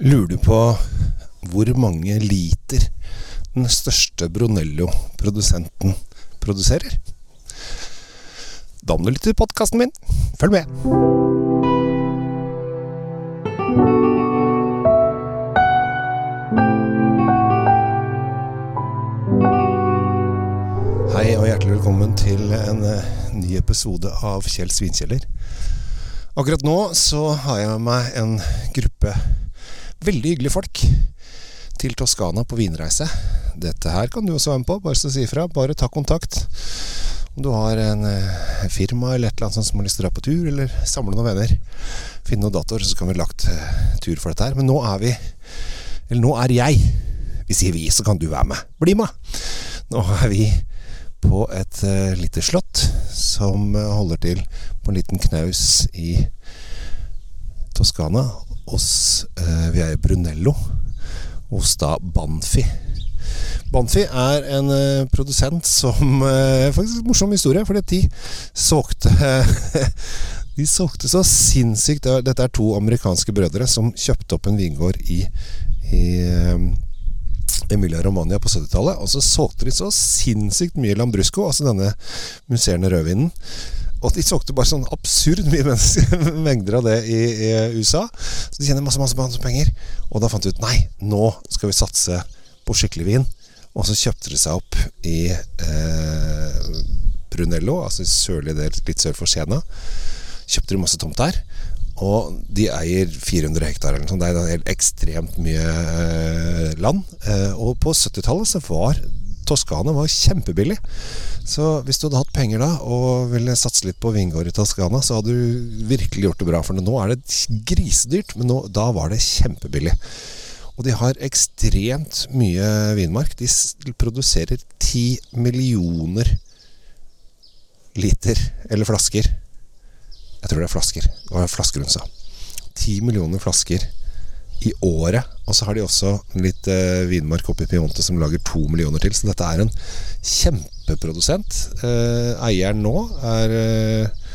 Lurer du på hvor mange liter den største Brunello-produsenten produserer? Da må du lytte til podkasten min. Følg med. Hei og hjertelig velkommen til en eh, ny episode av Kjell Svinkjeller. Akkurat nå så har jeg med meg en gruppe veldig hyggelige folk til Toskana på vinreise. Dette her kan du også være med på, bare så si ifra. Bare ta kontakt. Om du har en eh, firma eller et eller annet som har lyst til å dra på tur, eller samle noen venner. Finne noen datoer, så kan vi lagt eh, tur for dette her. Men nå er vi Eller nå er jeg. Vi sier vi, så kan du være med. Bli med! Nå er vi på et uh, lite slott som holder til på en liten knaus i Toskana. Hos uh, Vi er i Brunello. Hos da Banfi. Banfi er en produsent som Faktisk en morsom historie, fordi de solgte De solgte så sinnssykt Dette er to amerikanske brødre som kjøpte opp en vingård i, i Emilia Romania på 70-tallet. Og så solgte de så sinnssykt mye Lambrusco, altså denne musserende rødvinen. Og de solgte bare sånn absurd mye mengder av det i, i, USA. Så de tjener masse, masse, masse penger. Og da fant de ut nei, nå skal vi satse på skikkelig vin. Og så kjøpte de seg opp i eh, Brunello, altså sørlige del, litt sør for Siena. Kjøpte de masse tomt der. Og de eier 400 hektar eller noe sånt. Det er ekstremt mye eh, land. Eh, og på 70-tallet så var Toskana var kjempebillig. Så hvis du hadde hatt penger da og ville satse litt på vingård i Toskana, så hadde du virkelig gjort det bra. For nå er det grisedyrt, men nå, da var det kjempebillig. Og de har ekstremt mye vinmark. De produserer 10 millioner liter, eller flasker, jeg tror det er flasker. Det var flasker hun sa. Ti millioner flasker i året. Og så har de også litt eh, vinmark oppe i Piemonte som lager to millioner til. Så dette er en kjempeprodusent. Eh, eieren nå er eh,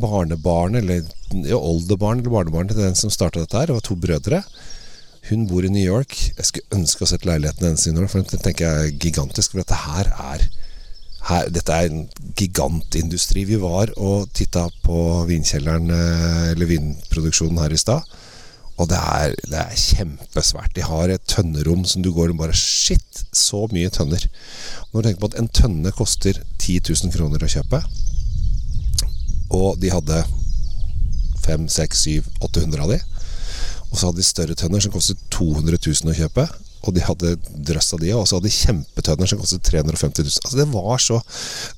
barnebarn, eller ja, oldebarn eller barnebarn til den som starta dette her. Det var to brødre. Hun bor i New York. Jeg skulle ønske å sett leiligheten hennes i New York, for den tenker jeg er gigantisk. For dette her er her, dette er en gigantindustri. Vi var og titta på vinkjelleren, eller vinproduksjonen her i stad. Og det er, det er, kjempesvært. De har et tønnerom som du går og bare Shit, så mye tønner. Når du tenker på at en tønne koster 10 000 kroner å kjøpe, og de hadde 5, 6, 7, 800 av de, og så hadde de større tønner som kostet 200 000 å kjøpe, og de hadde drøss av de, og så hadde de kjempetønner som kostet 350 000. Altså, det var så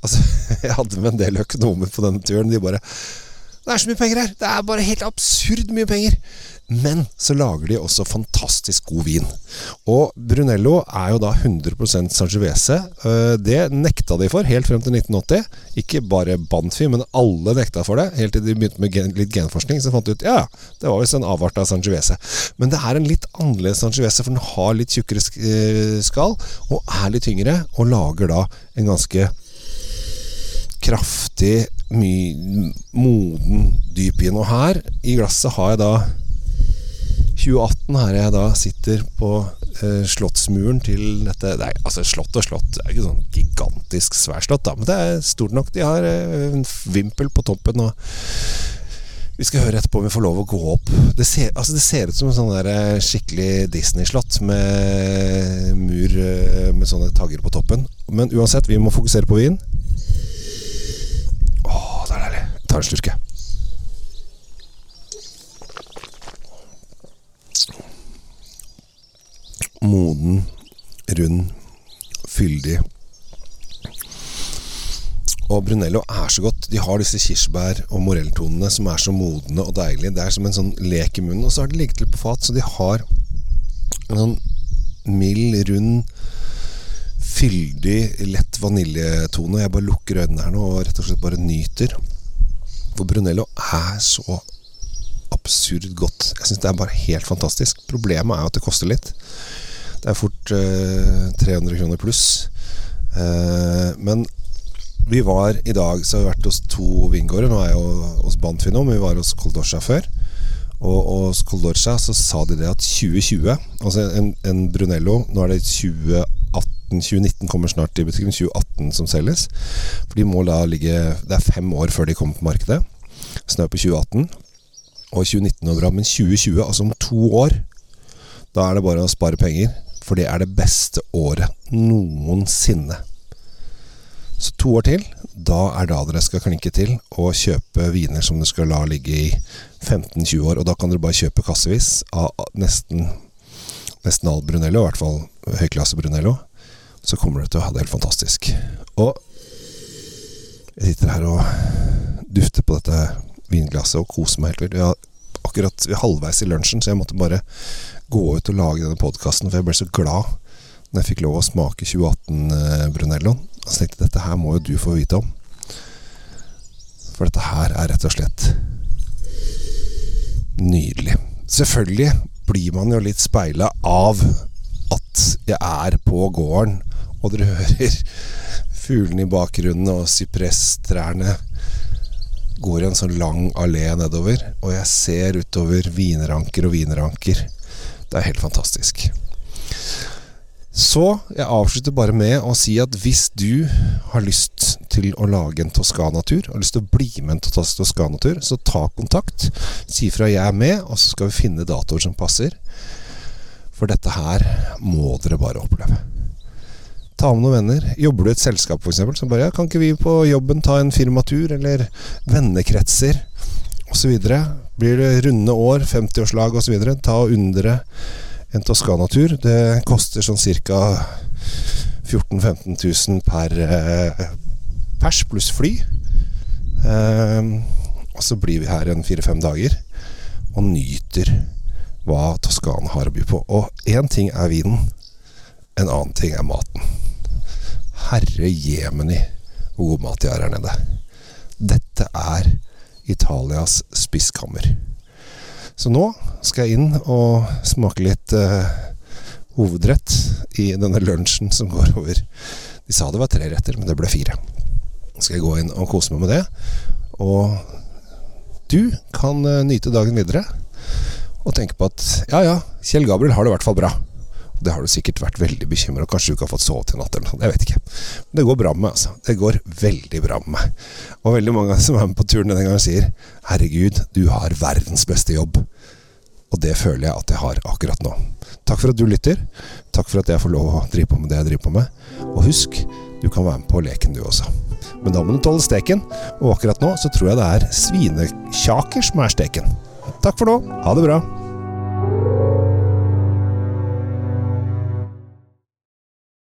altså, Jeg hadde med en del økonomer på denne turen. De bare Det er så mye penger her! Det er bare helt absurd mye penger! Men så lager de også fantastisk god vin. Og Brunello er jo da 100% Sangiovese. Det nekta de for helt frem til 1980. Ikke bare Banfi, men alle nekta for det. Helt til de begynte med gen litt genforskning, så fant de ut ja, det var visst en avart av Sangiovese. Men det er en litt annerledes Sangiovese, for den har litt tjukkere skall og er litt tyngre, og lager da en ganske kraftig, mye moden dyp vin. Og her i glasset har jeg da 2018 her jeg da sitter på eh, slottsmuren til dette Nei, altså slott og slott Det er ikke sånn gigantisk svært slott, da, men det er stort nok. De har eh, en vimpel på toppen, og vi skal høre etterpå om vi får lov å gå opp. Det ser, altså det ser ut som en sånn eh, skikkelig Disney-slott med mur med sånne tagger på toppen. Men uansett, vi må fokusere på vin. Å, det er deilig. Jeg tar en slurk, jeg. Moden, rund, fyldig. Og Brunello er så godt. De har disse kirsebær- og morelltonene som er så modne og deilige. Det er som en sånn lek i munnen. Og så har de ligget litt på fat, så de har en sånn mild, rund, fyldig, lett vaniljetone. Jeg bare lukker øynene her nå og rett og slett bare nyter. For Brunello er så absurd godt. Jeg syns det er bare helt fantastisk. Problemet er jo at det koster litt. Det er fort eh, 300 kroner pluss. Eh, men vi var i dag Så har vi vært hos to vingårder. Nå er jeg jo hos Banfi nå, men vi var hos Koldosja før. Og, og Skoldorca så sa de det at 2020 Altså en, en Brunello Nå er det 2018 2019 kommer snart i butikken. 2018 som selges. For de må da ligge Det er fem år før de kommer på markedet. Snø på 2018. Og 2019 er bra. Men 2020, altså om to år, da er det bare å spare penger. For det er det beste året noensinne. Så to år til, da er da dere skal klinke til og kjøpe viner som dere skal la ligge i 15-20 år. Og da kan dere bare kjøpe kassevis av nesten, nesten all Brunello, i hvert fall høyklasse Brunello. Så kommer dere til å ha det helt fantastisk. Og jeg sitter her og dufter på dette vinglasset og koser meg helt vilt. Vi er akkurat halvveis i lunsjen, så jeg måtte bare gå ut og lage denne podkasten, for jeg ble så glad når jeg fikk lov å smake 2018 eh, Brunelloen. Og tenkte dette her må jo du få vite om. For dette her er rett og slett nydelig. Selvfølgelig blir man jo litt speila av at jeg er på gården, og dere hører fuglene i bakgrunnen og sypresstrærne går i en sånn lang allé nedover, og jeg ser utover vinranker og vinranker. Det er helt fantastisk. Så jeg avslutter bare med å si at hvis du har lyst til å lage en Toskana-tur, har lyst til å bli med en Toskana-tur, så ta kontakt. Si fra jeg er med, og så skal vi finne datoer som passer. For dette her må dere bare oppleve. Ta med noen venner. Jobber du i et selskap f.eks., så bare ja, Kan ikke vi på jobben ta en firmatur, eller vennekretser osv.? Blir det runde år, 50-årslag osv., ta og undre en Toskana-tur. Det koster sånn ca. 14 000-15 000 per eh, pers pluss fly. Eh, og så blir vi her en fire-fem dager og nyter hva Toskana har å by på. Og én ting er vinen, en annen ting er maten. Herre jemeni hvor god mat de har her nede. Dette er Italias spiskammer. Så nå skal jeg inn og smake litt eh, hovedrett i denne lunsjen som går over De sa det var tre retter, men det ble fire. Så skal jeg gå inn og kose meg med det. Og du kan uh, nyte dagen videre og tenke på at ja ja, Kjell Gabriel har det i hvert fall bra. Det har du sikkert vært veldig bekymra og kanskje du ikke har fått sove til natt eller noe. Jeg vet ikke. Men det går bra med meg, altså. Det går veldig bra med meg. Og veldig mange som er med på turen denne gangen, sier 'Herregud, du har verdens beste jobb'. Og det føler jeg at jeg har akkurat nå. Takk for at du lytter. Takk for at jeg får lov å drive på med det jeg driver på med. Og husk, du kan være med på leken du også. Men da må du tåle steken. Og akkurat nå så tror jeg det er svinekjaker som er steken. Takk for nå. Ha det bra.